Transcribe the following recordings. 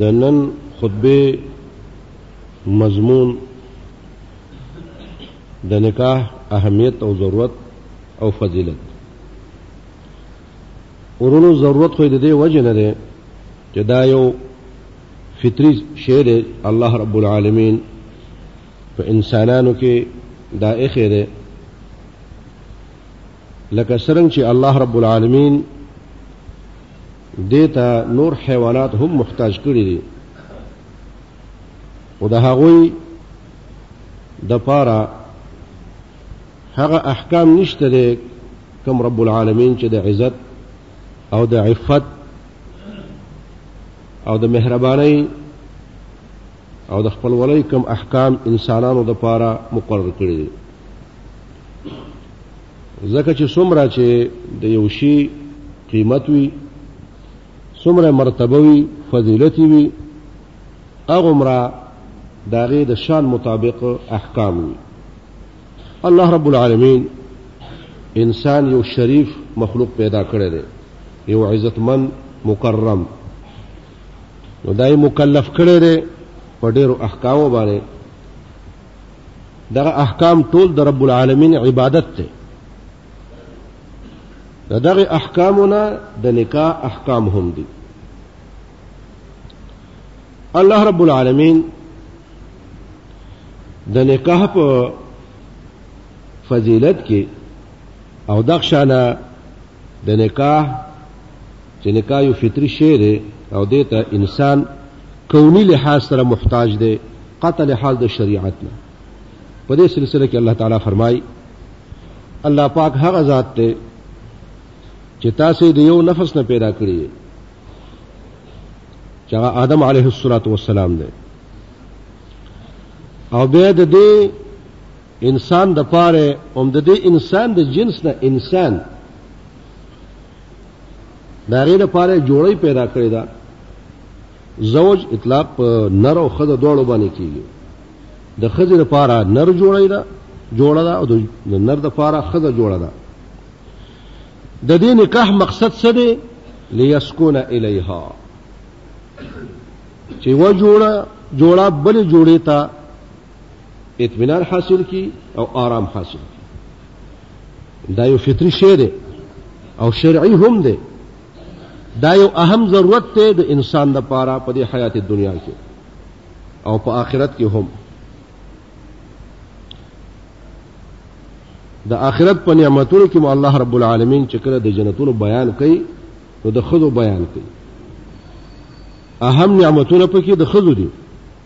د نن خطبه مضمون د نکاح اهمیت او ضرورت او فضیلت ورونو ضرورت خو د دې وجه نه ده چې دا یو فطری شی دی الله رب العالمین په انسانانو کې دا اخی دی لکه څرنګه چې الله رب العالمین دې ته نور حیوانات هم محتاج کړي دي او د هغوی د پاره هغه احکام نشته دی کوم رب العالمین چې د عزت او د عفت او د مهربانۍ او د خپلولۍ کوم احکام انسانانو د پاره مقرر کړي دي ځکه چې څومره چې د یو شي قیمت وي څومره مرتبه وي فضیلت وي هغومره د هغې د شان مطابق احکام وي الله رب العالمین انسان یو شریف مخلوق پیدا کړی دی یو عزتمن مکرم نو دا یې مکلف کړی دی په ډېرو احکامو باندې دغه احکام ټول د رب العالمین عبادت ته دغه احکامونه د نکاح احکام هم دي الله رب العالمین د نکاح په فضیلت کې او دغشانه د نکاح چې نکاح یو فطري شی دی او دې ته انسان کونی لحاظ سره محتاج دی قطع لحاظ د شریعت نه په دې سلسله کې الله تعالی فرمایي الله پاک هغه ذات دی چې تاسو د یو نفس نه پیدا کړی چې هغه آدم علیه السلام دی او بیا د دې انسان د پاره هم د دې انسان د جنس نه انسان دا غیر پاره جوړی پیدا کړی دا زوج اطلاق په نر او خزه دوړو باندې کیږي د خزه لپاره نر جوړی دا جوړه دا او د نر لپاره خزه جوړه دا د دې نکاح مقصد څه دی ليسكن اليها چې و جوړه جوړه بل جوړه تا اطمینان حاصل کی او آرام حاصل کی دا یو فطری شی دی او شرعي هم دی دا یو اهم ضرورت دی د انسان د پاره په دې حیات دنیا کې او په آخرت کې هم د آخرت په نعمتونو کې مو الله رب العالمین چې کله د جنتونو بیان کوي نو د خزو بیان کوي اهم نعمتونه پکې د خزو دي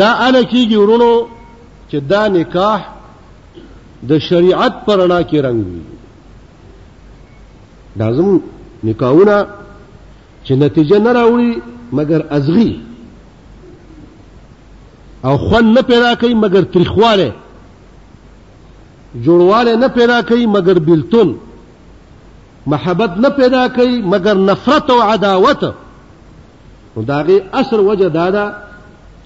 دا اله کېږي ورونو چې دا نکاح د شریعت پر رڼا کې رنګ وي دا زموږ نکاحونه چې نتیجه نه راوړي مګر ازغي او خوند نه پیدا کوي مګر تریخواله جوړواله نه پیدا کوي مګر بلتون محبت نه پیدا کوي مګر نفرت او عداوت نو د هغې اصل وجه دا ده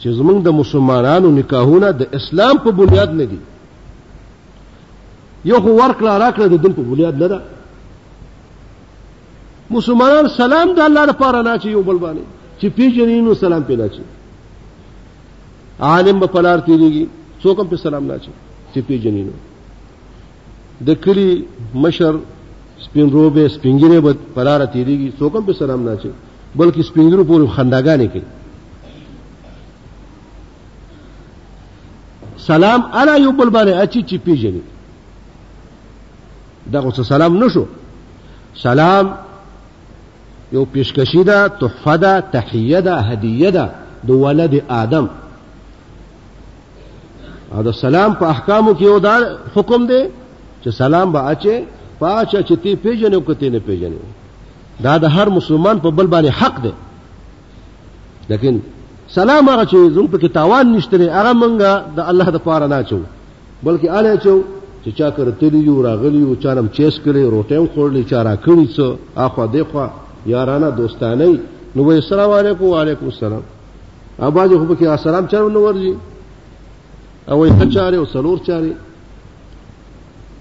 چې زمونږ د مسلمانانو نکاحونه د اسلام په بنیاد نه دي یو خو ورکړه راکړه د دین په بنیاد نه ده مسلمانان سلام د الله لپاره نه چې یو بل باندې چې پیژنې نو سلام پیدا شي عالم په پلار تیریږي څوک هم په سلام نه شي چې پیژنې نو د کلي مشر سپین روبه سپین ګیره به په لاره تېرېږي څوک هم په سلام نه اچوي بلکې سپین ګیرو پورې خنداګانې کوي سلام الا یو بل باندې اچي چې پیژني دا خو سلام نشو سلام یو پیشکشی ده تحفه ده تحیه ده هدیه ده د ولد آدم او د سلام په احکامو کې یو دا حکم دی چې سلام به اچي پاچا چې تی پیژنې او کته نه پیژنې دا د هر مسلمان په بل باندې حق دی لیکن سلام هغه چې زموږ په کې تاوان نشته هغه مونږه د الله د پاره نه چو بلکې اله چو چې چا کړ تلی یو راغلی یو چانم چیس کړي روټه خوړلې چا را کړی څو اخو دې خو یارانه دوستانه نو السلام علیکم وعلیکم السلام او باج خو پکې اسلام چارو نه ورځي او یې خچاره او سلور چاره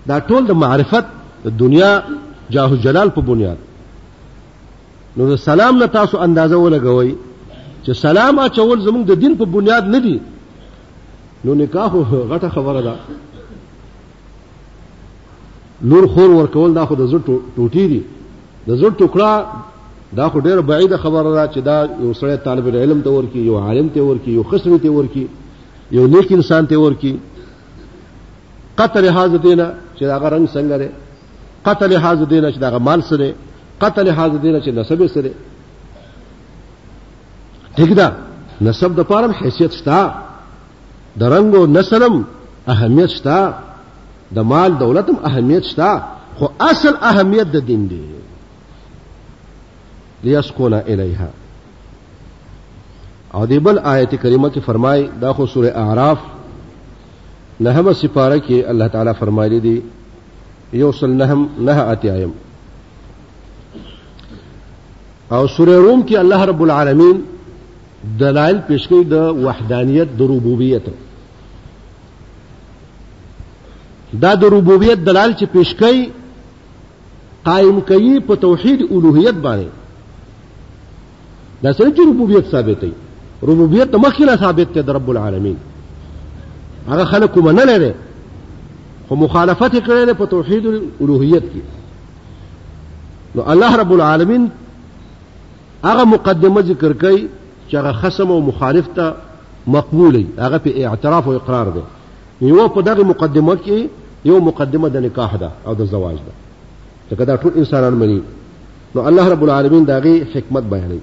دا ټول د معرفت د دنیا جاه جلال په بنیاد نو د سلام نه تاسو اندازه ولګوي چې سلام اچول زموږ د دین په بنیاد نه دی نو نکاح غټه خبره ده لور خور ورکول دا خو د زړه ټوټې دي د زړه ټوکړه دا خو ډېره بعیده خبره ده چې دا یو سړی طالب العلم ته ورکي یو عالم ته ورکي یو خسري ته ورکي یو نیک انسان ته ورکي قتل حاضر دینه چې دا رنگ څنګه دی قتل حاضر دینه چې دا مال سره قتل حاضر دینه چې نسب سره ٹھیک ده نسب د پاره حیثیت شته د رنگ او نسلم اهمیت شته د مال دولت هم اهمیت شته خو اصل اهمیت د دین دی لیسکونا الیها او دی بل آیت کریمه کې فرمای دا خو سوره اعراف نهم سپاره کې الله تعالی فرمایلی دی یو سل نهم نه اتیایم او سوره روم کې الله رب العالمین دلائل پیش کوي د وحدانیت د ربوبیت دا د ربوبیت دلال چې پیش کوي قائم کوي په توحید اولوهیت باندې دا سره چې ربوبیت ثابت دی ربوبیت مخکې ثابت دی د رب العالمین هغه خلکو منل لري خو مخالفت کړی دی په توحید اولوهیت کې نو الله رب العالمین هغه مقدمه ذکر کوي چې هغه خصم او مخالف ته مقبول وي هغه په اعتراف او اقرار دی یو په دغه مقدمه کې یو مقدمه د نکاح ده او د زواج ده ځکه دا ټول انسانان مني نو الله رب العالمین داغه حکمت بیانوي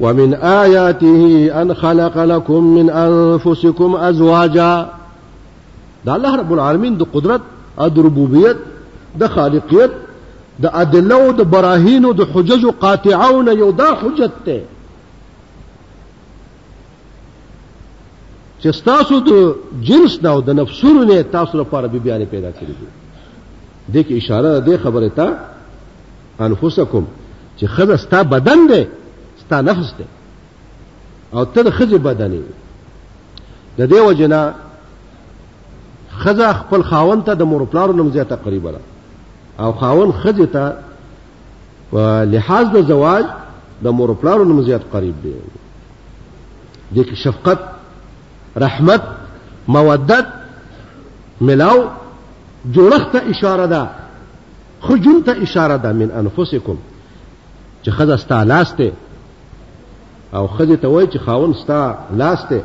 ومن آياته أن خلق لكم من أنفسكم أزواجا د الله رب العالمین د قدرت او د ربوبیت د خالقیت د ادله او د براهین او د حجج قاطعون یو دا حجت ته چې تاسو د جنس نه او د نفسونو نه تاسو لپاره به بیان پیدا کړی دي د کې اشاره ده خبره ته انفسکم چې خزه ستا بدن ده ستا نفس ده او ته د خزه بدنې د دې وجنا خزه خپل خاون ته د مور پلارو نوم زیاته قریبه ده او خاون خزه ته لحاظ د زواج د مور پلارو نوم زیات قریب دی د کې شفقت رحمت مودت ملاو جوړښت اشاره ده خجون ته اشاره ده من انفسکم چې خزه ستالاسته او خځه ته وای چې خاون ستا لاس ته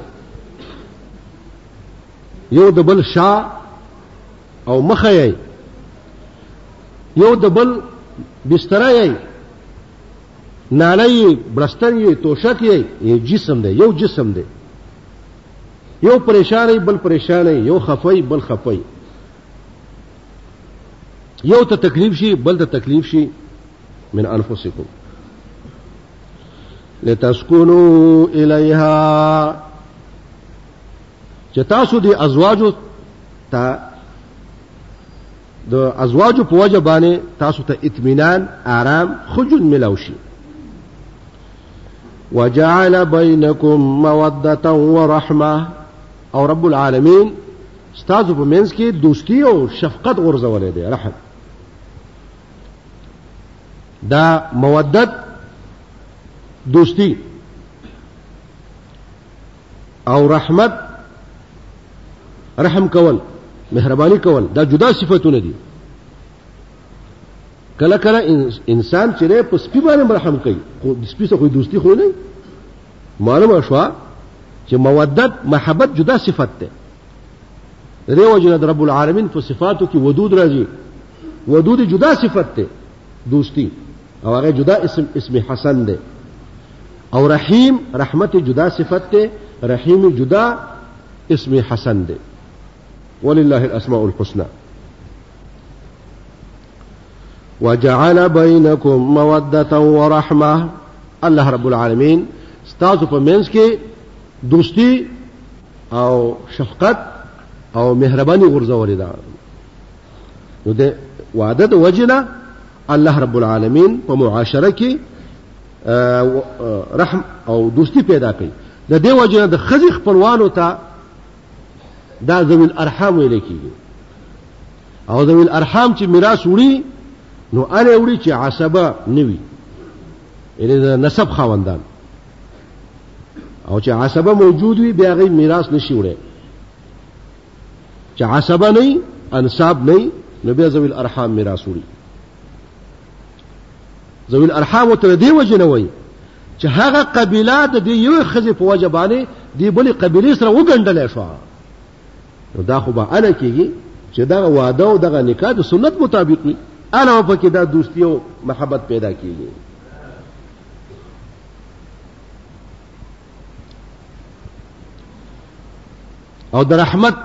یو د بل شا او مخه یې یو د بل بستر یې نالې برستن یې توشک یې جسم دی یو جسم دی یو پریشانې بل پریشانې یو خفای بل خفای یو ته تکلیف شي بل ته تکلیف شي من انفسکم لتسکونو الیها چې تاسو دی ازواجو ته د ازواجو په وجه باندې تاسو ته اطمینان آرام خجل ملاو شي وجعل بينكم موده ورحمه او رب العالمین ستاسو په منځ کې دوستی او شفقت غورځولې ده رحم دا مودت دوستی او رحمت رحم کول مهرباني کول دا جدا صفاتونه دي کله کله انسان چې په سپی باندې رحم کوي خو سپی سره خو دوستی خو نه معلومه شو چې مودت محبت جدا صفت ده دیو جن رب العالمین په صفاتو کې ودود راځي ودود جدا صفت ته دوستی او هغه جدا اسم اسم حسن ده او رحیم رحمت جدا صفت ته رحیم جدا اسم حسن ده ولله الاسماء الحسنى وجعل بينكم موده ورحمه الله رب العالمين استاذ په منځ کې دوستی او شفقت او مهرباني غرزولې ده نو د وعده د وجنه الله رب العالمین په معاشره کې رحم او دوستی پیدا کړي د دې وجنه د خزي خپلوانو ته دا ذوی الارحام ویل کیږي او ذوی الارحام چې میراث وړي نو اړه وړي چې عصبه نوي یعنی د نسب خاوندان او چې عصبه موجود وي بیا غي میراث نشي وړي چې عصبه نه انساب نه نو بیا ذوی الارحام میراث وړي ذوی الارحام ته دی وجه نه وایي چې هغه قبيله د دې یو خزې په وجه باندې دی بلې قبيله سره وګڼډل شو نو دا خو به اله کېږي چې دا واده او دغه نکاح د سنت مطابق وي اله په کې دا دوستي او محبت پیدا کېږي او د رحمت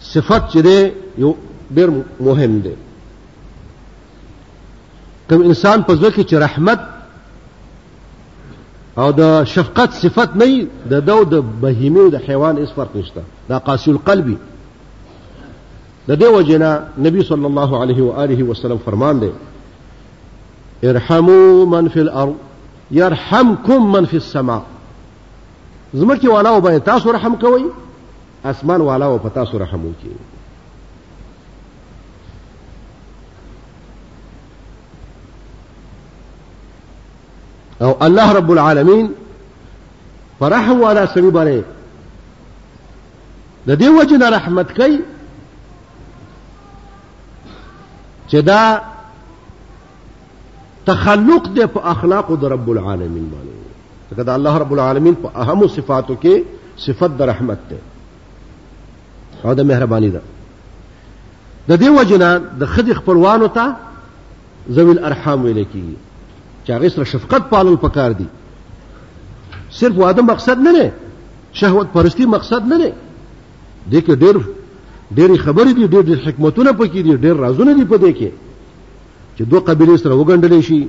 صفت چې دی یو ډېر مهم دی کوم انسان په ځکه چې رحمت او د شفقت صفت نه د دو د بهیمه او د حیوان اس فرق نشته دا قاسي القلبي د دې وجنا نبی صلی الله علیه و آله وسلم فرمان دی ارحموا من في الارض يرحمكم من في السماء زمکه والا او باید تاسو رحم کوئ اسمان والا او پتا سو رحم وکي او الله رب العالمین فرح والا سړي باندې د دې وجه نه رحمت کوي چې دا تخلق دی په اخلاق د رب العالمین باندې ځکه د الله رب العالمین په اهمو صفاتو کې صفت د رحمت ده او د مهرباني ده د دې وجنه د خدي خپلوانو ته ذوی الارحام ویل کیږي چې هغه سره شفقت پالل پکار دي صرف واده مقصد نه نه شهوت پرستی مقصد نه نه دې کې ډېر ډېر خبرې دي ډېر ډېر حکمتونه پکې دي ډېر رازونه دي په دې کې چې دوه قبیلې سره وګڼډلې شي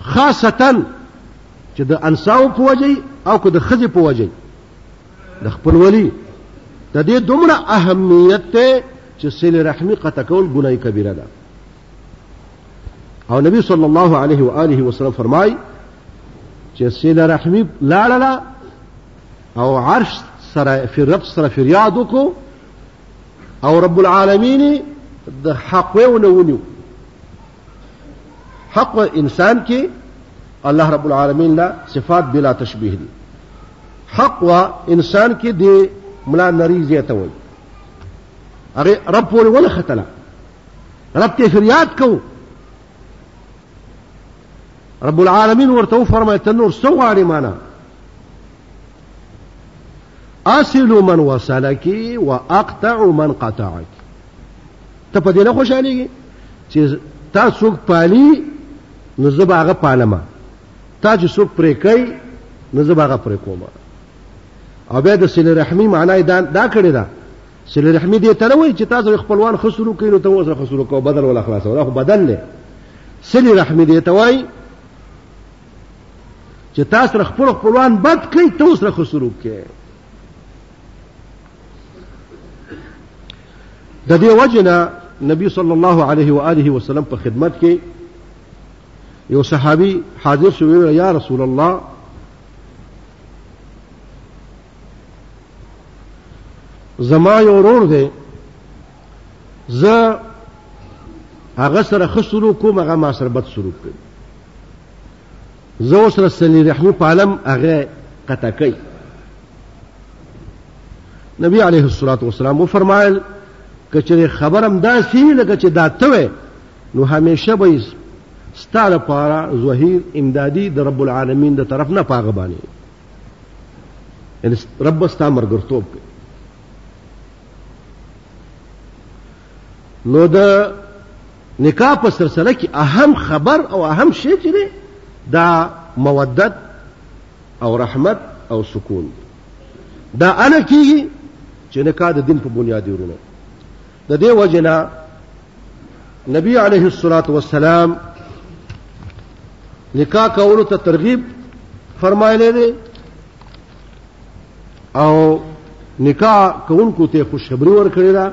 خاصتا چې د انساو په وجه او که د خزې په وجه د خپلولي د دې دومره اهمیت ته چې سیل رحمی قطع کول ګناه کبیره ده او نبی صلی الله علیه و آله وسلم فرمای چې سیل رحمی لاړه او عرش سره فی رب سره فریاد وکړو او رب العالمین د حق ونیو حق و انسان کې الله رب العالمین لا صفات بلا تشبیه دي حق و انسان کې د ملا نری زیاته وي هغه رب پورې ولا ختله رب ته فریاد کو رب العالمین ورته فرمایته نور سو غاړي معنا اصل من وصلك واقطع من قطعك ته په دې نه خوشاليږي چې تا څوک پالي نو زه به هغه پالم تا چې څوک پرې کوي نو زه به هغه پرې کوم او بیا د صله رحمي معنا دا دا کړې ده صله رحمي دې ته نه وایي چې تاسو خپلوان ښه سلوک کوي نو ته اوس ښه سلوک کوه بدل ولا خلاص ولا خو بدل نه صله رحمي دې ته وایي چې تاسو سره خپل خپلوان بد کوي ته سره خو سلوک کې د دې وجنه نبی صلی الله علیه و آله وسلم په خدمت کې یو صحابي حاضر شو ویل یا رسول الله زما یو ورور دی زه هغه سره ښه سلوک کوم هغه ما سره بد سلوک کوي زه اوس رسلی رحمی پالم هغه قطع کوي نبی علیه الصلاۃ والسلام و فرمایل کچره خبرم دا سی لکه چې دا ته نو همیشه به ستاره پارا زهیر امدادی د رب العالمین د طرف نه پاغه باندې ان رب ستا مرګرتوب کوي نو د نکاح په سلسله کې اهم خبر او اهم شی چې دی دا مودت او رحمت او سکون دی دا اله کېږي چې نکاح د دین په بنیاد ورونه د دې وجه نه نبی علیه الصلاة والسلام نکاح کولو ته ترغیب فرمایلی دی او نکاح کوونکو ته خوشخبری ورکړې ده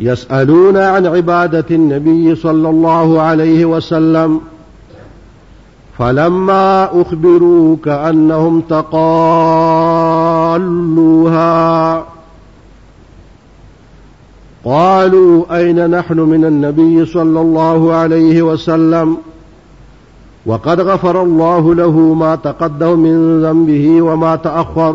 يسالون عن عباده النبي صلى الله عليه وسلم فلما أخبروك أنهم تقالوها قالوا أين نحن من النبي صلى الله عليه وسلم وقد غفر الله له ما تقدم من ذنبه وما تأخر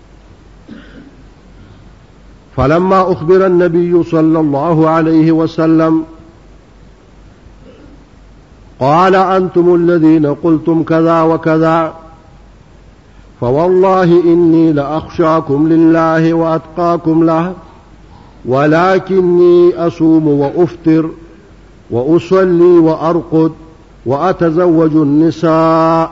فلما أخبر النبي صلى الله عليه وسلم قال أنتم الذين قلتم كذا وكذا فوالله إني لأخشاكم لله وأتقاكم له ولكني أصوم وأفطر وأصلي وأرقد وأتزوج النساء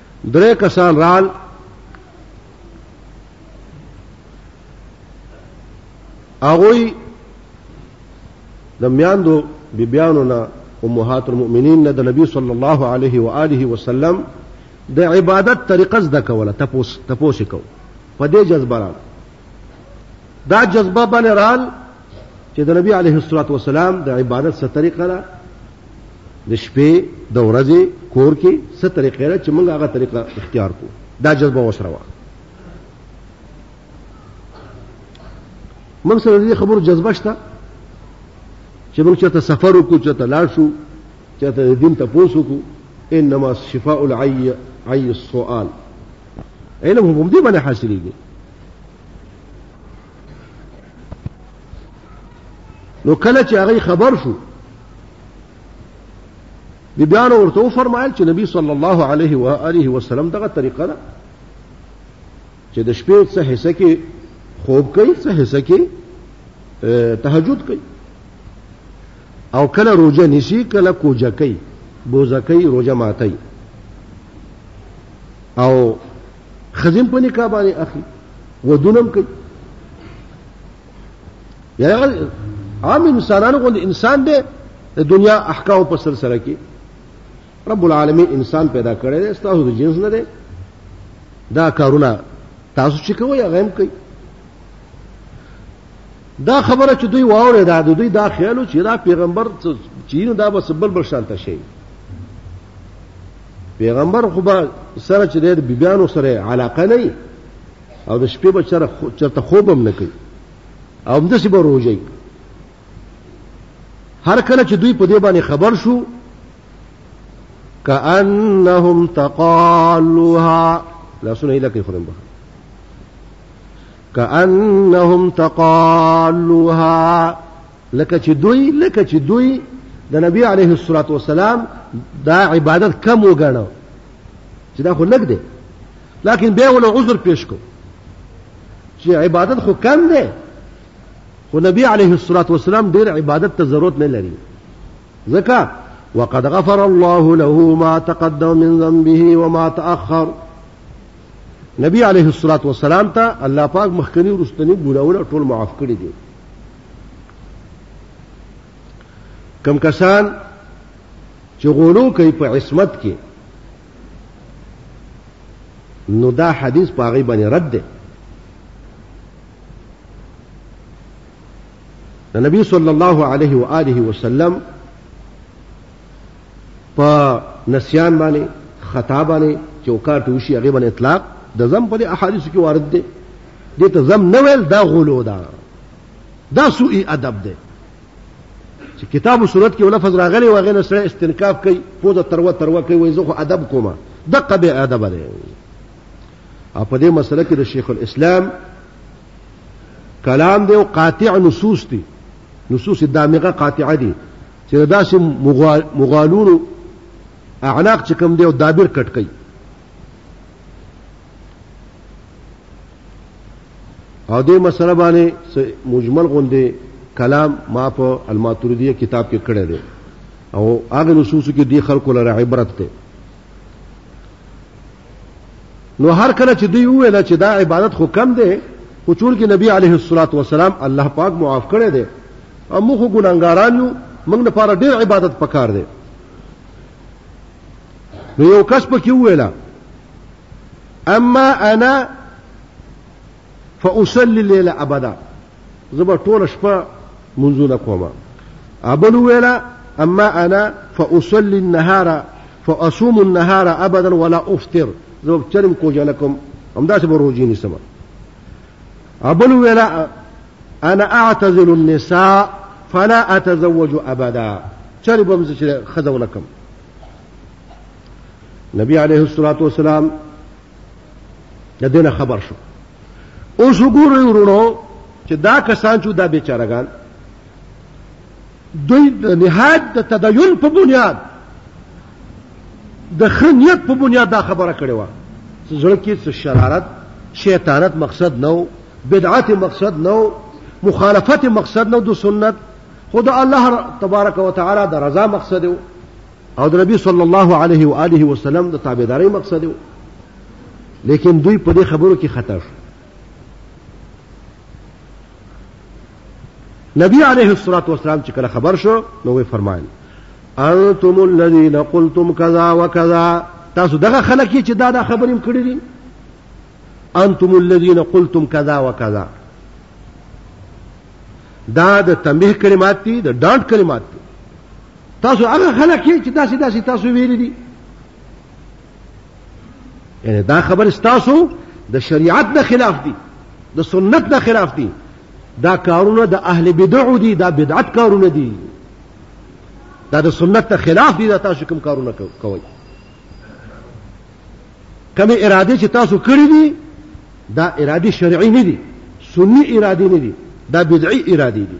درې کسان رال هغوی د میاندو بیبیانو نه امهات المؤمنین نه د نبی صلی الله علیه و آله وسلم د عبادت طریقه زده کوله تپوس تپوس کو په دې جذبه رال دا جذبه باندې رال چې د نبی علیه الصلاۃ والسلام د عبادت څخه طریقه را د شپې د ورځې کور کې څه طریقه ده چې موږ هغه طریقه اختیار کو دا جذبه وسره وه موږ سره دې خبرو جذبه شته چې موږ چېرته سفر وکړو چېرته لاړ شو چېرته د دین تپوس وکړو انما شفاء العي عي السؤال علم هم دې باندې حاصلېږي نو کله چې هغه خبر شو بی بیان ورته و فرمایل چې نبی صلی الله علیه و آله وسلم دغه طریقه ده چې د شپې څه حصہ کې خوب کوي څه حصہ کې تهجد کوي او کله روزه نسی کله کوجه کوي بوزه کوي روزه ماتي او خزم په نکاح باندې اخلي ودونم کوي یا عام انسانانو غوند انسان دی د دنیا احکام په سر سره کې رب العالمین انسان پیدا کړی دی تاسو د جنس نه دی دا کارونه تاسو چې کوی هغه هم کوي دا خبره چې دوی واورې دا د دوی دا خیالو چې دا پیغمبر چینو دا بس بل بل شانته شي پیغمبر خو به سره چې د بیبیانو سره علاقه نه او د شپې به چر چرته خوب هم نه کوي او هم داسې به روژي هر کله چې دوی په دې باندې خبر شو کأنهم تقالوها لاسونه یې لکه خورم به کأنهم تقالوها لکه چې دوی لکه چې دوی د نبی علیه الصلاۃ والسلام دا عبادت کم وګڼو چې دا خو لګ دی لکن به ول عذر پیش کو چې عبادت خو کم دی خو نبی علیه الصلاۃ والسلام ډیر عبادت ته ضرورت نه لري ځکه وقد غفر الله له ما تقدم من ذنبه وما تأخر نبی علیه الصلاۃ والسلام ته الله پاک مخکنی ورستنی ګناونه ټول معاف کړی دي کم کسان چې غولو کوي په عصمت کې نو دا حدیث په هغه باندې رد ده نبی صلی الله علیه و آله وسلم په نسیان باندې خطا باندې چې وکاټ وشي هغه باندې اطلاق د زم په احادیث کې وارد دي دې ته زم نه ویل دا غلو دا دا سوء ادب دی چې کتاب او سنت کې لفظ راغلی و غیر سره استنکاف کوي پوزه تروه تروه کوي وای زه خو ادب کوم دقه به ادب دی او په دې مسله کې د شیخ الاسلام کلام دی او قاطع نصوص دي نصوص دامغه قاطعه دي چې د داسې مغالونو اعناق چې کوم دی او دابیر کټ کوي او دې مسله باندې مجمل غوندې کلام ما په الماتوریدیه کتاب کې کړی دی او هغه نصوص کې دی خلکو لپاره عبرت دی نو هر کله چې دوی وویل چې دا عبادت خو کم دی خو چون کې نبی علیه الصلاۃ والسلام الله پاک معاف کړی دی او موږ خو ګناګاران یو موږ لپاره ډیر عبادت پکار دی نو یو کس پکې وویل اما انا فاصلي الليل ابدا زه به ټوله شپه منځونه کوم ابل ویل اما انا فاصلي النهار فاصوم النهار ابدا ولا افطر زه به چرم کوجنه کوم همداسې به روژې نیسم ابل ویل انا اعتزل النساء فلا اتزوج ابدا چرې به زه چې ښځه ونه کړم نبی علیه الصلاة والسلام د دې نه خبر شو اوس وګورئ ورونو چې دا کسان چې دا بیچارهګان دوی د نهایت د تدین په بنیاد د ښه نیت په بنیاد دا خبره کړې وه چې زړه کې څه شرارت شیطانت مقصد نه و بدعت مقصد نه و مخالفت مقصد نه د سنت خود الله تبارک وتعالى د رضا مقصد و او د نبی صلی الله علیه و آله وسلم د تابعداري مقصد و لیکن دوی په دې خبرو کې خطا شو نبی علیه الصلاۃ والسلام چې کله خبر شو نو وی فرمایل انتم الذين قلتم كذا وكذا تاسو دغه خلک چې دا دا خبرې کړې دي انتم الذين قلتم كذا وكذا دا د تنبیه کلمات دي د ډانټ کلمات دي تاسو هغه خلک یې چې داسې داسې تاسو ویلي دي یعنی دا خبر ستاسو د شریعت نه خلاف دي د سنت نه خلاف دي دا کارونه د اهل بدعو دي دا بدعت کارونه دي دا د سنت نه خلاف دي دا تاسو کوم کارونه کوي کوم اراده چې تاسو کړی دي دا اراده شرعي نه دي سني اراده نه دي دا بدعي اراده دي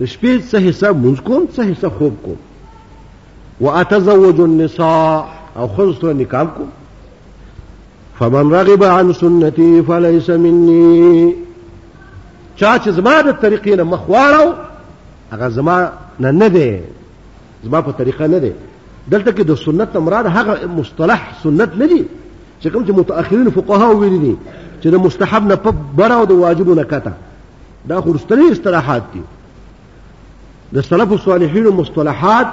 د شپې څه حصہ مونږ کوم څه حصہ خوب کوم واتزوج النساء او خود سره نکاح کوم فمن رغب عن سنتي فليس مني چا چې زما د طریقې نه مخ واړو هغه زما نه نه دی زما په طریقه نه دی دلته کې د سنت مراد هغه مصطلح سنت نه دی چې کوم چې متأخرین فقها ویلي دي چې د مستحب نه په بره او د واجب نه کته دا خورستنی اصطلاحات دي د سلف الصالحین مصطلحات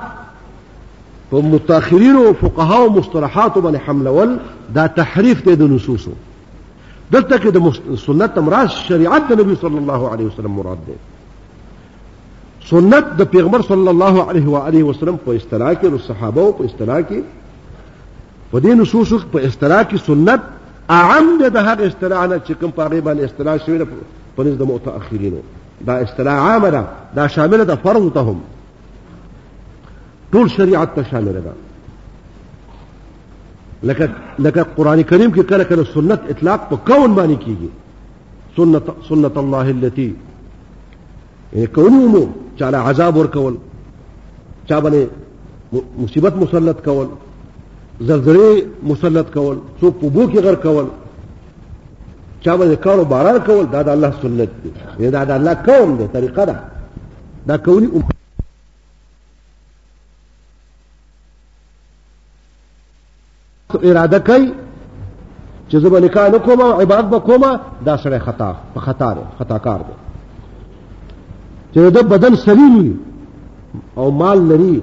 په متأخرین او فقها او مصطلحات باندې حملول دا تحریف دی د نصوصو دلته کې د سنت مراد شریعت د نبی صلی الله علیه وسلم مراد دی سنت د پیغمبر صلی الله علیه و آله وسلم په اصطلاح کې او صحابه او په اصطلاح کې په دې نصوصو په اصطلاح کې سنت اعم ده د هغه اصطلاح نه چې کوم په هغه باندې اصطلاح شوی په نزد متأخرینو دا اصطلاح عامه ده دا شامله ده فرض ته هم ټول شریعت ته شامله ده لکه لکه قران کریم کې کله کله سنت اطلاق په کون باندې کیږي سنت سنت الله التي یعنی کونی امور چاله عذاب ورکول چا باندې مصیبت مسلط کول زلزلې مسلط کول څوک په بو کې غر کول چا به کارو باران کول دا د الله سنت دی یعنی دا د الله کون دی طریقه ده دا کونی ام... اراده کوي چې زه به نکاح نه کوم عبادت به کوم دا سره خطا په خطا دی خطاکار دی چې د بدن سلیل وي او مال لري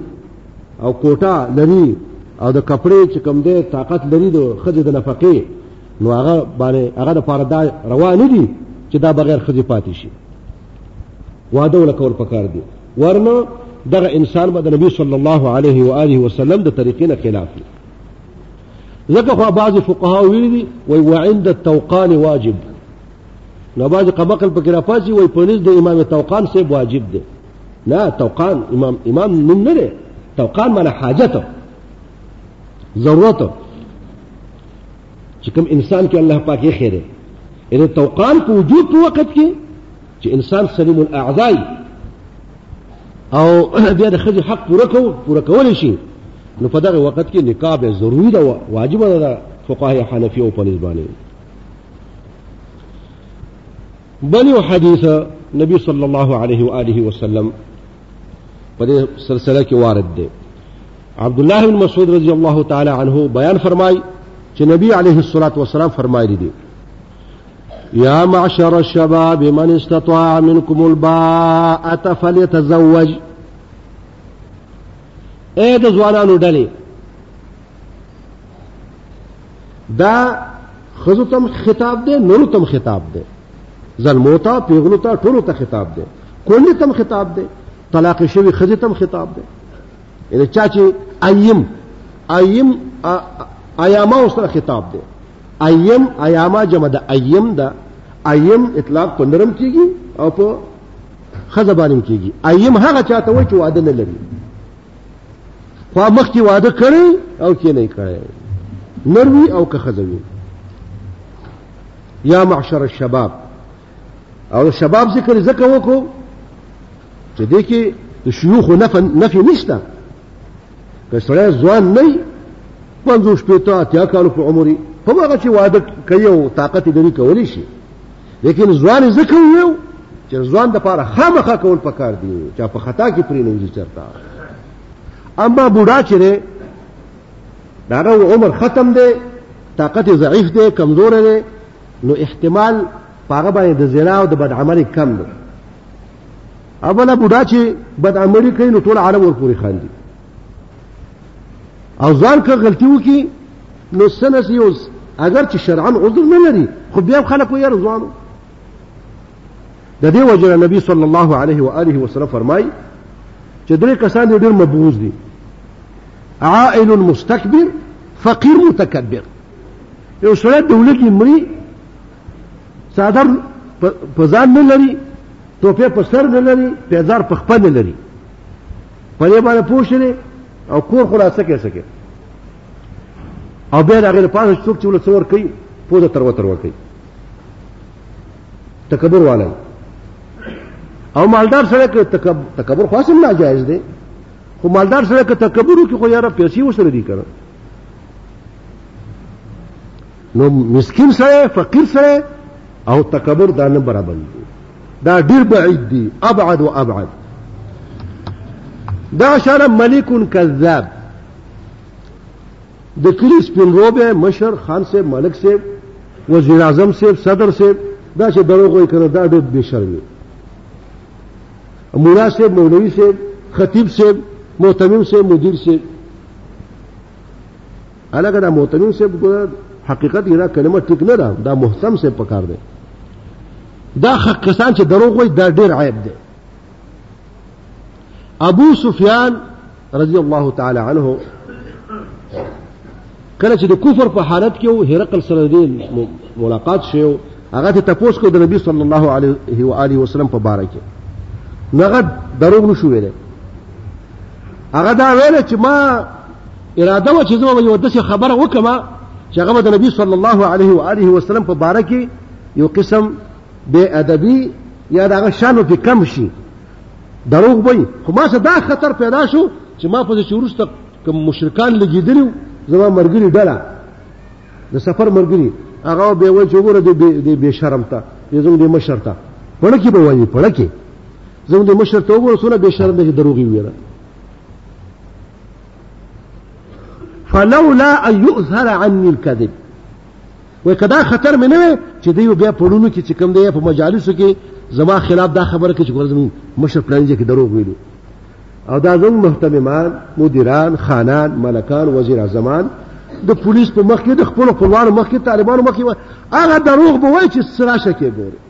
او کوټه لري او د کپړې چې کم دی طاقت لري د خځې د نفقې نو هغه باندې هغه د پاره دا روا نه دي چې دا بغیر خځې پاتې شي واده ولا کول پکار دي ورنه دغه انسان به د نبی صلی الله علیه و آله وسلم د طریقې نه خلاف دی ځکه خو بعضې فقها ویلي دي وایي وعند التوقان واجب نو باز قمقل پکې را پاسي وای پولیس د امام توقان سه واجب دی نه توقان امام امام نوم نه دی توقان معنی حاجت ضرورت چې کوم انسان کې الله پاک یې خیره ان توقان په وجود په وخت کې چې انسان سلیم الاعضاء او بیا د خځې حق پوره کو پوره کول شي نو په دغه وخت کې نکاح به ضروری ده واجب ده فقهای حنفی او په نسبانه بل یو حدیث نبی صلی الله علیه و آله وسلم په دې سلسله کې وارد دی عبد الله بن مسعود رضی الله تعالی عنه بیان فرمای چې نبی علیه الصلاۃ والسلام فرمایلی دی یا معشر الشباب من استطاع منکم الباءة فليتزوج اے د ځوانانو ډلې دا خزو تم خطاب دی نورو تم خطاب دی زلمو ته پیغلو ته ټولو ته خطاب دی کونډې تم خطاب دی طلاق شوی خزې تم خطاب دی یعنی چا چې ایم ایم ایاما سره خطاب دی ایم ایاما جمع د ایم دا ایم اطلاق په نرم کیږي او په خزه باندې کیږي ایم هغه چاته وای چې واده نه لري خو مخ کې واده کړي او کې نه کړي نروي او که خزوي یا معشر الشباب او شباب ذکر زکه وکړو چې دې کې د شيوخ نفي نفي نشته که سره ځوان نه پنځوس پېته اتیا کالو په عمرې په هغه چې واده کوي او طاقت لري کولی شي لیکن ځوان ځکه ویو چې ځوان د پاره خامخا کول پکار دی چې په خطا کې پرې نه وځي چرته اما بوډا چې دی داغه عمر ختم دی طاقت ضعیف دی کمزور دی نو احتمال پاغه باندې د زنا او د بد عمل کم دی اوله بوډا چې بد عمل کوي نو ټول عالم ورپورې خاندي او ځان که غلطي وکړي نو څه نسي اوس اګر چې شرعا عذر نه لري خو بیا خلک وایي ځوانو د دې وجه نبی صلی الله علیه و آله وسلم فرمای چې درې کسان ډېر مبغوز دي عائل مستكبر فقير متكبر یو سره دولت مري څادر په ځان نه لري ټوپې په سر نه لري پیزار په خپل نه لري په دې باندې پوه شئ او کور خلاصه کې سکے او بیا هغه لپاره څوک چې ول څور کوي پوزه تر وتر ور کوي تکبر والا او مالدار سره کې تکبر تکبر خو اصل ناجایز دی خو مالدار سره کې تکبر کې خو یاره پیسې وسره دي کړه نو مسكين سره فقير سره او تکبر دا نه برابر دي دا ډیر بعید دي ابعد و ابعد دا شر ملک کذاب د کلی سپین روبه مشر خان سے ملک سے وزیر اعظم سے صدر سے دا چې دروغ وایي کنه دا ډېر بې شرمي مولا سے مولوی سے خطیب سے محتمم سے مدیر سے الګا دا محتمم سے حقیقت یې دا کلمه ټیک نه ده دا محتم سے پکار دی دا حق کسان چې دروغ وایي دا ډیر عیب دی ابو سفیان رضی الله تعالی عنه کله چې د کفر په حالت کې وو هرقل سره دې ملاقات شو هغه ته تپوس کو د نبی صلی الله علیه و آله وسلم په باره کې نغد دروغ نشو ویلې هغه دا ویل چې ما اراده و چې زه به یو داسې خبره وکړم چې هغه به د نبي صلی الله علیه و آله وسلم په باره کې یو قسم بې ادبي یا د هغه شانو پې کم شي دروغ به خو ما څه دا خطر پیدا شو چې ما پسې چې وروسته کوم مشرکان لګېدلي وو زما ملګري ډله د سفر ملګري هغه به وایي چې وګوره دې بې شرم ته دې زموږ دې مشر ته پړکې به وایي پړکې زموږ د مشر ته وګوره څونه بې شرم دی چې دروغ یې وویله فلولا ان يؤثر عني الكذب وای کدا خطر مې نه چې دی بیا پړونو کې چې کم دی په مجالسو کې زما خلاف دا خبره کې چې ګورځم مشر پلانځي کې دروغ ویلو او دا زموږ محتممان مدیران خانان ملکان وزیر اعظمان د پولیس په مخ کې د خپل خپلوانو مخ کې طالبانو مخ کې هغه دروغ به وای چې سراشه کې ګوري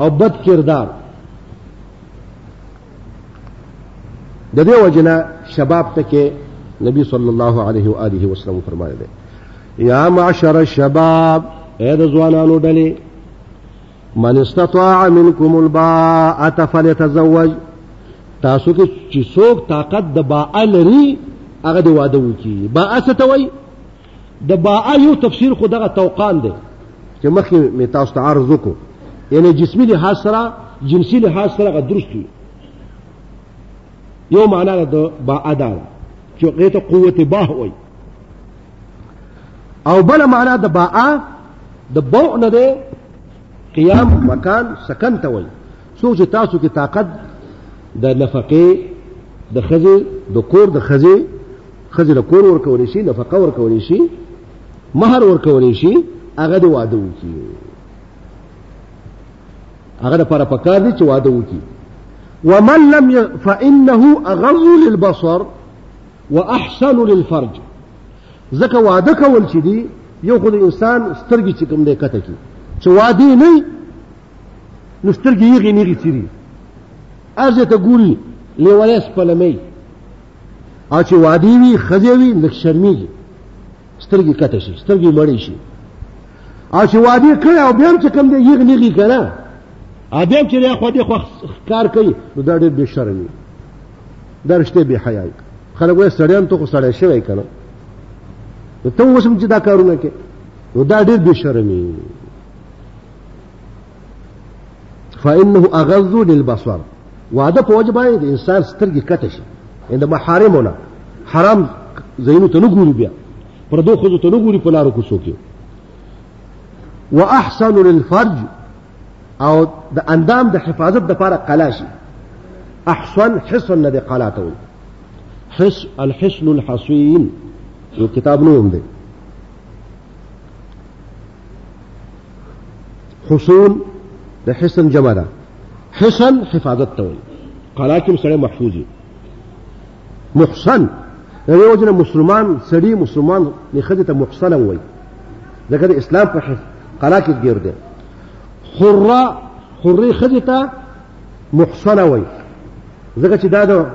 او بد کردار د دې وجنه شباب ته کې نبی صلی الله علیه و آله وسلم فرمایلی دی یا معشر الشباب اے د ځوانانو ډلې من استطاع منکم الباء فليتزوج تاسو کې چې څوک طاقت د باء لري هغه د واده وکي باء څه ته وایي د باء یو تفسیر خو دغه توقان دی چې مخکې مې تاسو ته عرض وکړو یعنی جسمی لحاظ سره جنسی لحاظ سره غ درست وي یو معنا د با ادا چې هغه ته قوت باه وي او بل معنا د با د بو نه دی قیام مکان سکن ته وي څو چې تاسو کې طاقت د نفقه د خزه د کور د خزه ښځې له کور ورکولی شي نفقه ورکولی شي مهر ورکولی شي هغه د واده وکړي هغه لپاره پکار دي چې واده وکړي ومن لم ي... فإنه أغض للبصر وأحسن للفرج ځکه واده کول چې دي یو خو د انسان سترګې چې کوم دی کته کی چې واده نه نو سترګې یې غنیږي چې دي ارزه ته ګوري لیوالې سپلمې او چې وادي وي خځې وي لږ شرمېږي سترګې کته شي سترګې مړې شي او چې وادي کړی او بیا هم څه کم دی یغ نیغي که نه او بیا هم چې دی خوا دې خوا کار کوي نو دا ډېر بې شرم وي دا رښتې بې حیا وي خلک وایي سړیان ته خو سړی شوی که نه نو ته اوس هم چې دا کارونه کوې نو دا ډېر بې شرمي فإنه أغض للبصر وعده په وجه باندې د انسان سترګې کته شي د محارمونه حرام زینو ته نه ګوري بیا پر دوه خو ته نه ګوري په لارو کوڅو کې واحسن للفرج او د اندام د حفاظت د لپاره قلا شي احسن حسن نه د قلا ته وي حس الحسن الحصين یو کتاب نوم دی حصون د حسن جمع ده حسن حفاظت ته وایي قلا کې سړی محفوظ وي محسن د یو جن مسلمان سړی مسلمان نه خځه ته محسن وایي ځکه د اسلام په قلا کې ګیر دی حره حره خځه ته محسن وایي ځکه چې دا د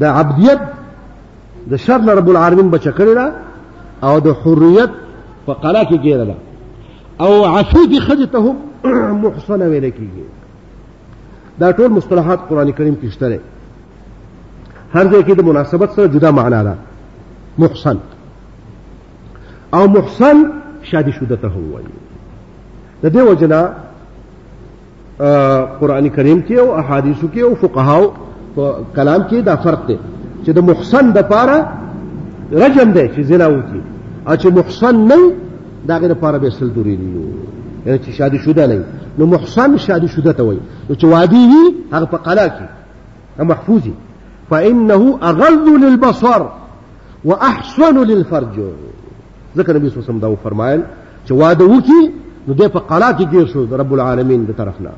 د عبدیت د شر نه رب العالمین بچ کړی دا او د حریت په قلا کې ګیره ده او عفیف خځه ته هم محسنه ویل کیږي دا ټول مصطلحات قران کریم کې شته هر ځای کې د مناسبت سره جدا معنا ده محسن او محسن شادي شده ته وایي د دې وجنه قران کریم کې او احادیثو کې او فقهاو کلام کې دا فرق دی چې د محسن د پاره رجم دی چې زنا وکړي او چې محسن نه دا غیر لپاره به سل دوری دی یعنی چې شادي شوده نه نو محسن شادي شوده ته وایي نو چې وادي وي هغه په قلا کې محفوظي فإنه أغض للبصر وأحسن للفرج ځکه نبی صلی الله علیه وسلم دا وفرمایل چې واده وکړي نو دی په قلا کې ګیر شو د رب العالمین د طرف نه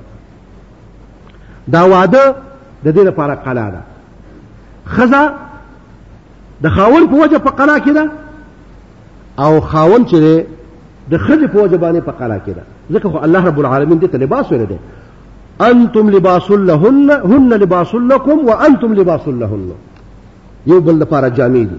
دا واده د دې لپاره قلا ده ښځه د خاون په وجه په قلا کې ده او خاون چې دی د ښځې په وجه باندې په قلا کې ده ځکه خو الله رب العالمین دې ته لباس ویلی دی انتم لباس لهن هن لباس لكم وانتم لباس لهن یو بل لپاره جامې دي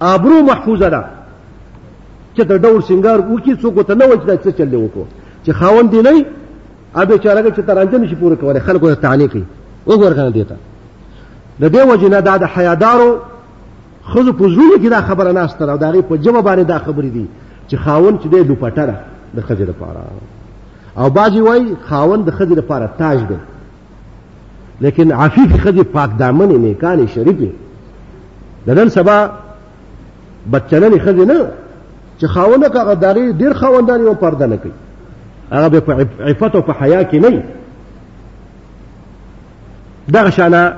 ابرو محفوظه ده چې ته ډول سنگار وکړي څوک ته نه وایي چې دا څه چل دی وکړو چې خاوند دی نه ا بیچاره چې تر انجام شي پوره کوي خلکو ته تعالی کوي وګور کنه دیتا د دې وجه نه دا د حیادارو خزو په زړه کې دا خبره نه استره او دا غي په جواب باندې دا خبرې دي چې خاون چې دی لوپټره د خزې لپاره او باجی وای خاون د خزې لپاره تاج دی لیکن عفیفی خزی پاک دامن نیکان شریفی دنن سبا بچنن خزی نه چې خاونه کاغه داري ډیر خاوندان یو پرده نه کوي هغه به په عفت او په حیا کې نه دغه شانه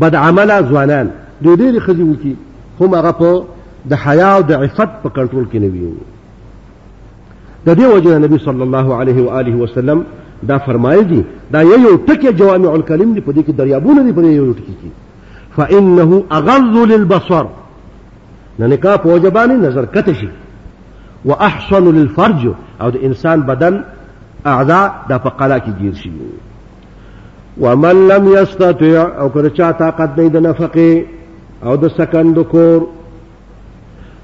بد عمله ځوانان دوی ډېر خزي وکي هم هغه په د حیا او د عفت په کنټرول کې نه وي د دې وجه نبی صلی الله علیه و آله وسلم دا فرمایي دي دا یو ټکی جوامع الکلم دی په دې کې دریابونه دي په دې یو ټکی کې فانه اغض للبصر نه نکاح په وجه باندې نظر کته شي واحسن للفرج او د انسان بدن اعضاء د په قلا کې گیر شي ومن لم يستطع او کړه چا طاقت نه د نفقه او د سکند کور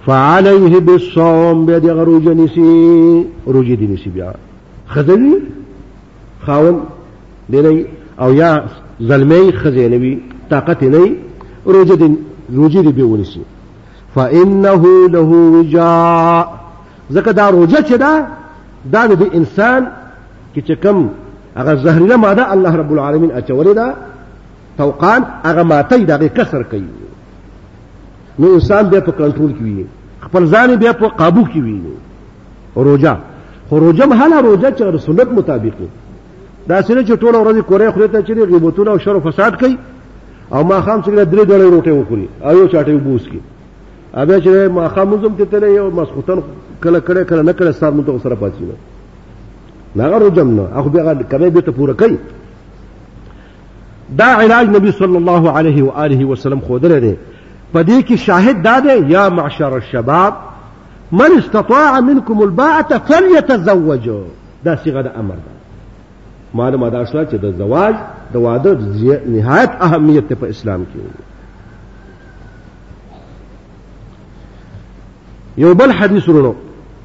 فعليه بالصوم بیا دغه روژه نیسي روژه دې نیسي بیا خزوي خاون دی نه او یا زلمی خزې نه وي طاقت نه وي روژه دې روژه دې به ونیسي فإنه له وجاء ځکه دا روژه چې ده دا د انسان کې چې کوم هغه زهرینه ماده الله رب العالمین اچولې ده توقان هغه ماتې دغه کسر کوي نو انسان بیا په کنټرول کې وي خپل ځان بیا په قابو کې وي روزه خو روزه هم هله روزه چې سنت مطابق دا سره چې ټول ورځ کورې خوري ته چې غیبتونه او شر او فساد کوي او ما خام څنګه درې ډلې روټه وکړي او یو چاټي وبوس کی اوبه چې ما خام مزم ته تلې یو مسخوتن کله کړه کله نه کړه ستاسو متو سره پاتې نه هغه روزم نه اخو بیا کله به ته پوره کوي دا علاج نبی صلی الله علیه و آله وسلم خودره دی په دې کې شاهد دا دی یا معشر الشباب من استطاع منکم الباعه فليتزوج دا صيغه د امر ده معلومه دا شو چې د زواج د واده نهایت اهمیت په اسلام کې یو بل حدیث ورونو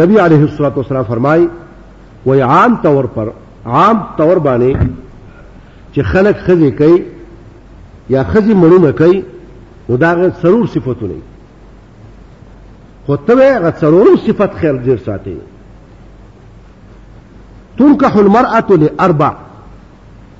نبی علیہ السلط وسلام فرمائی وہی عام طور پر عام طور بانے چې خلق خزی کوي یا خزی مړونه کوي نو دا غي ضرور صفاتونه خو ته غي ضرور صفات خیر ډیر ساتي تنكح المرأة لأربع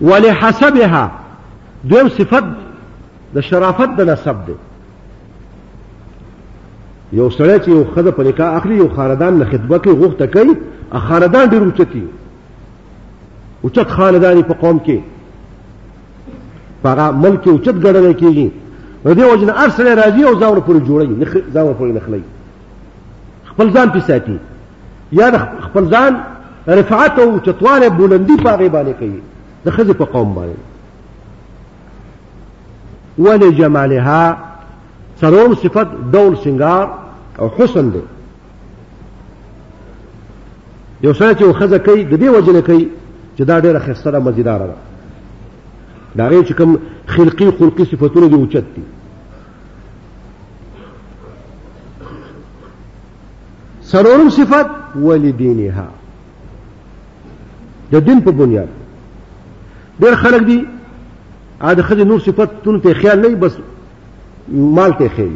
ولحسبها دویم صفت د شرافت د نسب دی یو سړی چې یو خزه په نکاح اخلي یو خاندان له خدمت کې غوښته کوي ا خاندان ډیر اوچتي اوچت خاندان په قوم کې هغه ملک کې اوچت ګڼل کېږي نو دې وجنه هر سړی راځي او ځان پورې جوړوي ځان پورې نخلي خپل ځان پیساتي یا د خپل ځان رفعت او چتواله بلندی په هغه باندې کوي د خزې په قوم باندې ولې جمالها سرور صفت دول سنگار او حسن دی یو سره چې خزه کوي د دې وجه نه کوي چې دا ډېره خسته ده مزیداره ده د هغې چې کوم خلقي خلقي صفتونه دي اوچت دي څلورم صفت ولی دینها د دین په بنیاد ډېر خلک دي ا د خځې نور صفتونو ته خیال نه بس مال ته خیال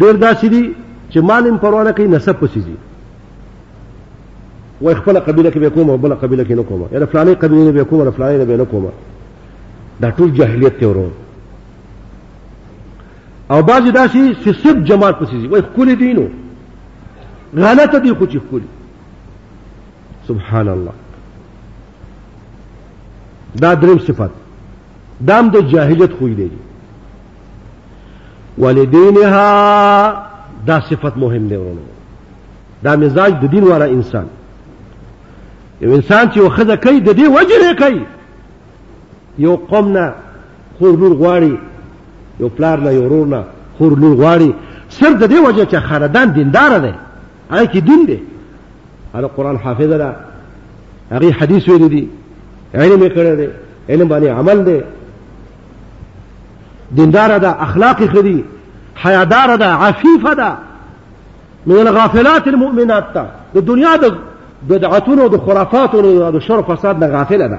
ډېر داسې دي چې مال هم پروا نه کوي نسب پسې ځي وای خپله قبیله کې به کوم او بله قبیله کې نه کوم یاره فلانې قبیلې نه به کوم فلانې نه به نه کوم دا ټول جاهلیت دی ورور او بعضې داسې چې صرف جمال پسې ځي وایي ښکلي دي نو غلطه دي خو چې ښکلي سبحان الله دا دریم صفت دام د دا جاهلیت خوی دی ولدینها دا صفت مهم دی ورونو دا مزاج د دین والا انسان یو انسان چې وخذ کوي د دې وجه نه کوي یو قوم نه خور لور غواړي یو پلار نه یو ورور نه خور لور غواړي صرف د دې وجه چې خاندان دیندار دی هغه کې دین دی هغه قران حافظ ده هغه حدیث ویل دي علم یې کړی دی علم باندې عمل دی دیندار ده اخلاق خدي حیادار ده عفیف ده من الغافلات المؤمنات ده د دنیا د بدعتونو د خرافاتونو د شر فساد نه غافل ده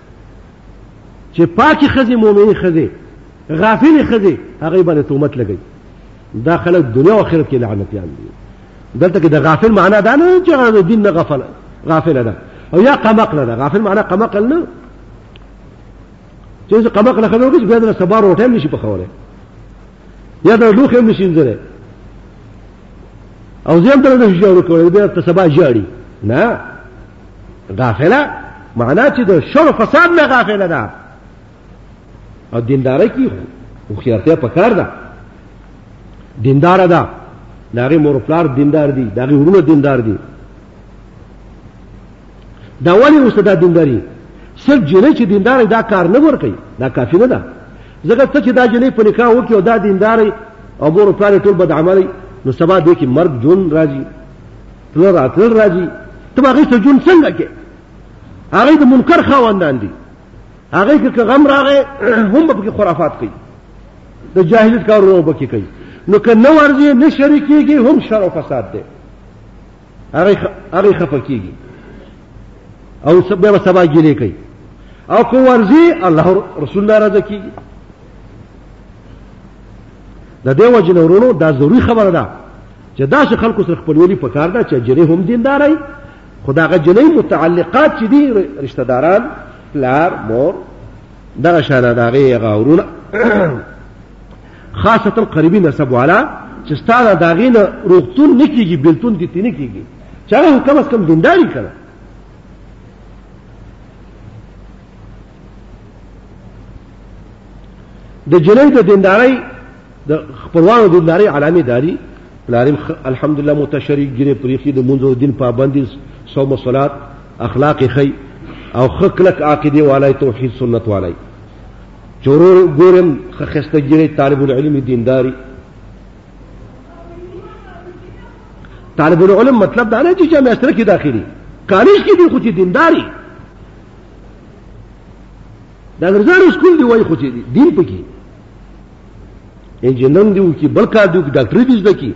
چې پاکي خزي مؤمني خزي غافل خزي هغه باندې تومت لګي دا خلک دنیا او آخرت کې لعنتيان دي دلته کې د غافل معنا دا نه چې هغه دین نه غفل غافل ده او یا قمقل ده غافل معنا قمقل نه چې قمقل خبره وکړي بیا د سبا روټه نشي پخوله یا دا لوخ هم نشي انځره او زم تر دې جوړ کول بیا ته سبا جاړي نه غافله معنا چې د شر فساد نه غافله ده او دینداري کې خو خیرته پکار ده دیندار ده داغه مور پلار دیندار دي داغه ورونه دیندار دي دا ولی اوس دا دینداری صرف جنې چې دیندار دا کار نه ور کوي دا کافی نه ده ځکه څه چې دا جنې په نکاح وکړي او دا دیندارې او مور او پلار ټول بد عملی نو سبا دې کې مرګ جون راځي تل راتل راځي ته به هغې سره جون څنګه کې هغې د منکر خاوندان دي هغې کې که غم راغی هم به پکې خرافات کوي د جاهلیت کارونه به کې کوي نو که نه ورځي نه شریکېږي هم شر او فساد دی هغه خفه کیږي او سب به سبا ګیلې کوي او کو ورزي الله رسول الله راځي کیږي د دې وجه نه ورونو دا ضروری خبره ده چې دا چې خلکو سره خپلولي په کار ده چې جنې هم دیندارای خدا غ جنې متعلقات چې دي رشتہ داران پلار مور دغه شانه دغه غاورونه خاصتا قریبی نسب والا چې ستا د هغې نه روغتون نه کېږي بېلتون دې ترې نه کېږي چې هغه خو کم از کم دیندار وي که نه د جنۍ د دیندارۍ د خپلوانو دیندارۍ علامې دا دي پلار یې الحمدلله متشري ګیرې پرېښي د لمونځ او دین پابند دي صوم و صلات اخلاق یې ښي او ښه کلک عقیدې والی توحید سنت والی چې ورور ګورم خسته ګیری طالب العلم دینداری طالب العلم مطلب دا نه چې چې میاشتره کې داخلي کالج کې دی خو چې دینداری دا ګرځارو سکول دی وای خو چې دین پکې انجینرنګ دی وکي بل کار دی وکي ډاکټري دي زده کی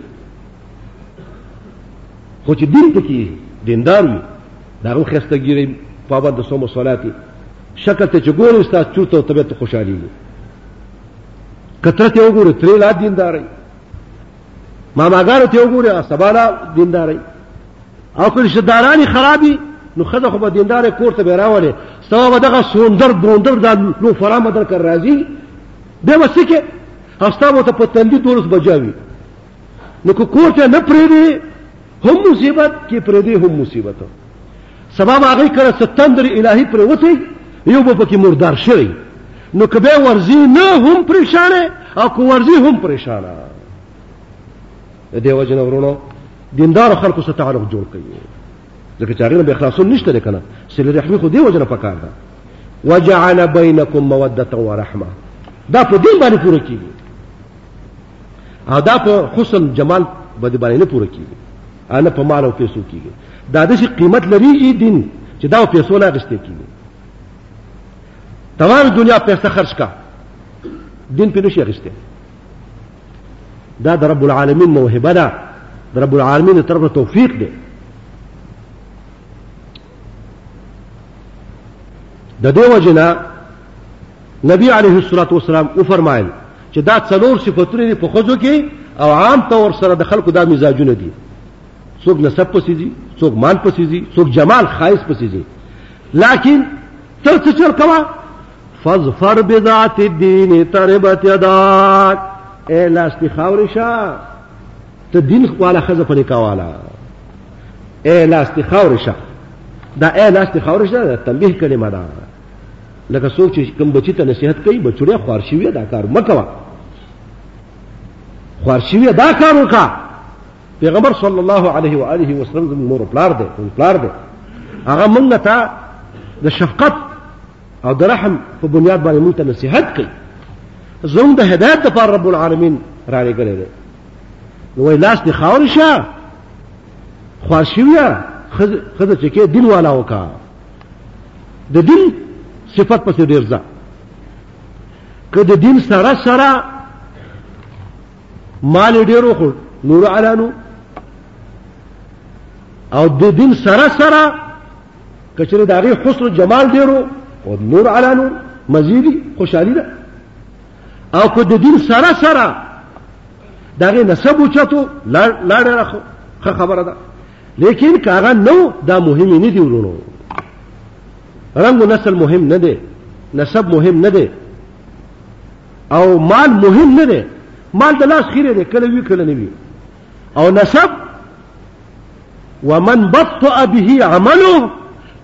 خو چې دین پکې دیندار وي دا هم خسته ګیری پابند سوم و صلاتی شکل ته چې ګورې ستا چورت او طبیعت خوشحالي وي کتره ته وګوره ترې لا دینداري ماماګانو ته وګوره سبا لا دینداري او که رشته دارانې خرابي نو ښځه خو به دیندارې کور ته به راولې سبا به دغه سوندر بوندر دا لو فرامه در کر راځي بیا به څه کې او ستا به ته په تندي دولس بجا وي نو که کور ته نه پرېږدې هم مصیبت کې پر دې هم مصیبت سبب هغه کړه ستندر الهي پر وته یو په کې مردار شوی نو کبه ورزي نه هم پریشانه او کو ورزي هم پریشانه دیو جن ورونو دیندار خلکو سره تعلق جوړ کړي ځکه چې هغه به اخلاصون نشته کنه سله رحمي خو دیو جن پکار ده وجعل بينكم موده ورحمه دا په دې باندې پوره کیږي ادا په حسن جمال باندې باندې نه پوره کیږي انا په مال او پیسو کیږي دا د شي قیمت لري دین چې دا پیسو نه غشته کیږي تمام دنیا پیسې خرج کا دین په نشي غشته دا د رب العالمین موهبه ده د رب العالمین طرف توفیق ده د دې وجنا نبی عليه الصلاه والسلام او فرمایل چې دا څلور صفاتونه دي په خوځو کې او عام طور سره د خلکو دا مزاجونه دي څوک نسب پسې دي څوک مال پسې دي څوک جمال خایس پسې دي لكن تر څه چل کوا فظفر بذات الدين تربت يداك اے لاس دی خاورې شه ته دین خپل خزه په نکاواله اے لاس تی خاور شه دا اے لاس تی خاور شه تنبیه کلمه ده لکه څوک چې کوم بچی ته نصیحت کوي بچړیا خوار شوی دا کار مکوا خوار شوی دا کار وکا پیغمبر صلی الله علیه و آله وسلم زموږ مور پلار دی پلار دی هغه مونږ ته د شفقت او د رحم په بنیاد باندې مونږ ته نصیحت کوي زموږ د هدایت لپاره رب العالمین را لګلې ده نو وای لاس دې خاور شه خواشویا خزه چې کې دین والا وکا د دین صفت پسې ډیر ځه که د دین سره سره مال ډیر وخور نور علانو او د دین سره سره کچره د هغه حسن جمال ډیرو او نور علانو مزيدي خوشحالي ده او که د دین سره سره د هغې نسب اوچتو لاړې راخو ښه خبره ده لیکن که هغه نو دا مهمې نه دي ورونو رنګ و نسل مهم نه دی نسب مهم نه دی او مال مهم نه دی مال د لاس خیره دی کله وی کله نه وی او نسب ومن بطأ به عمله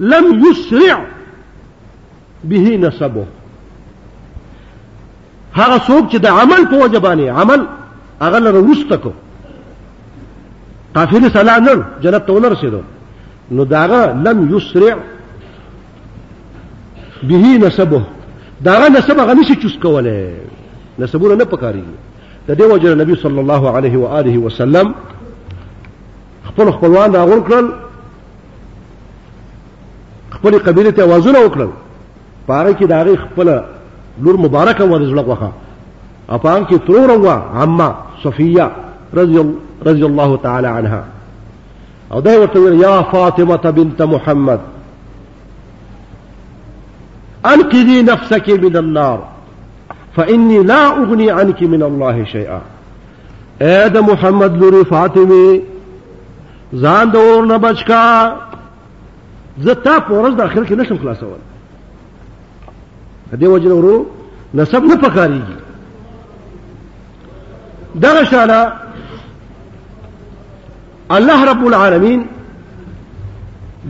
لم يسرع به نسبه هغه څوک چې د عمل په وجه باندې عمل هغه لره وروسته کو قافلې سلا نه جنت ته ونه رسېدو نو داغه لم یسرع به نسبه داغه نسب هغه نشي چوس کولی نسبونه نه پکارېږي د دې وجه نبی صلی الله علیه و آله وسلم خپل خپلوان راغون کړل خپل قبيله ته وازونه وکړل پاره کې داغه خپل لور مبارکه و رزق وخه اپان کې ترور و عمه صفيه رضي رضي الله تعالى عنها او دا ورته يا فاطمه بنت محمد انقذي نفسك من النار فاني لا اغني عنك من الله شيئا اے د محمد لوري فاطمه ځان د اور نه بچکا زه تا په ورځ د آخرت کې نشم خلاصول دې وجه ورو نسب نه پکاريږي دغه شانه الله رب العالمین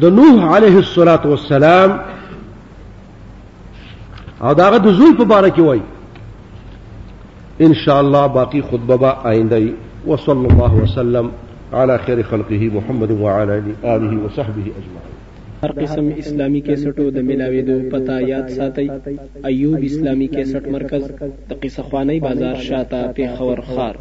د نوح علیه الصلاة والسلام او داغه د زوی په باره کې وای ان شاء الله باقی خطبه با آینده ای وصلی الله وسلم على خير خلقه محمد وعلى آله وصحبه اجمعين هر قسم اسلامی کیسټو د ملاویدو پتا یاد ساتي ایوب اسلامی کیسټ مرکز د قصه خوانی بازار شاته پیښور خار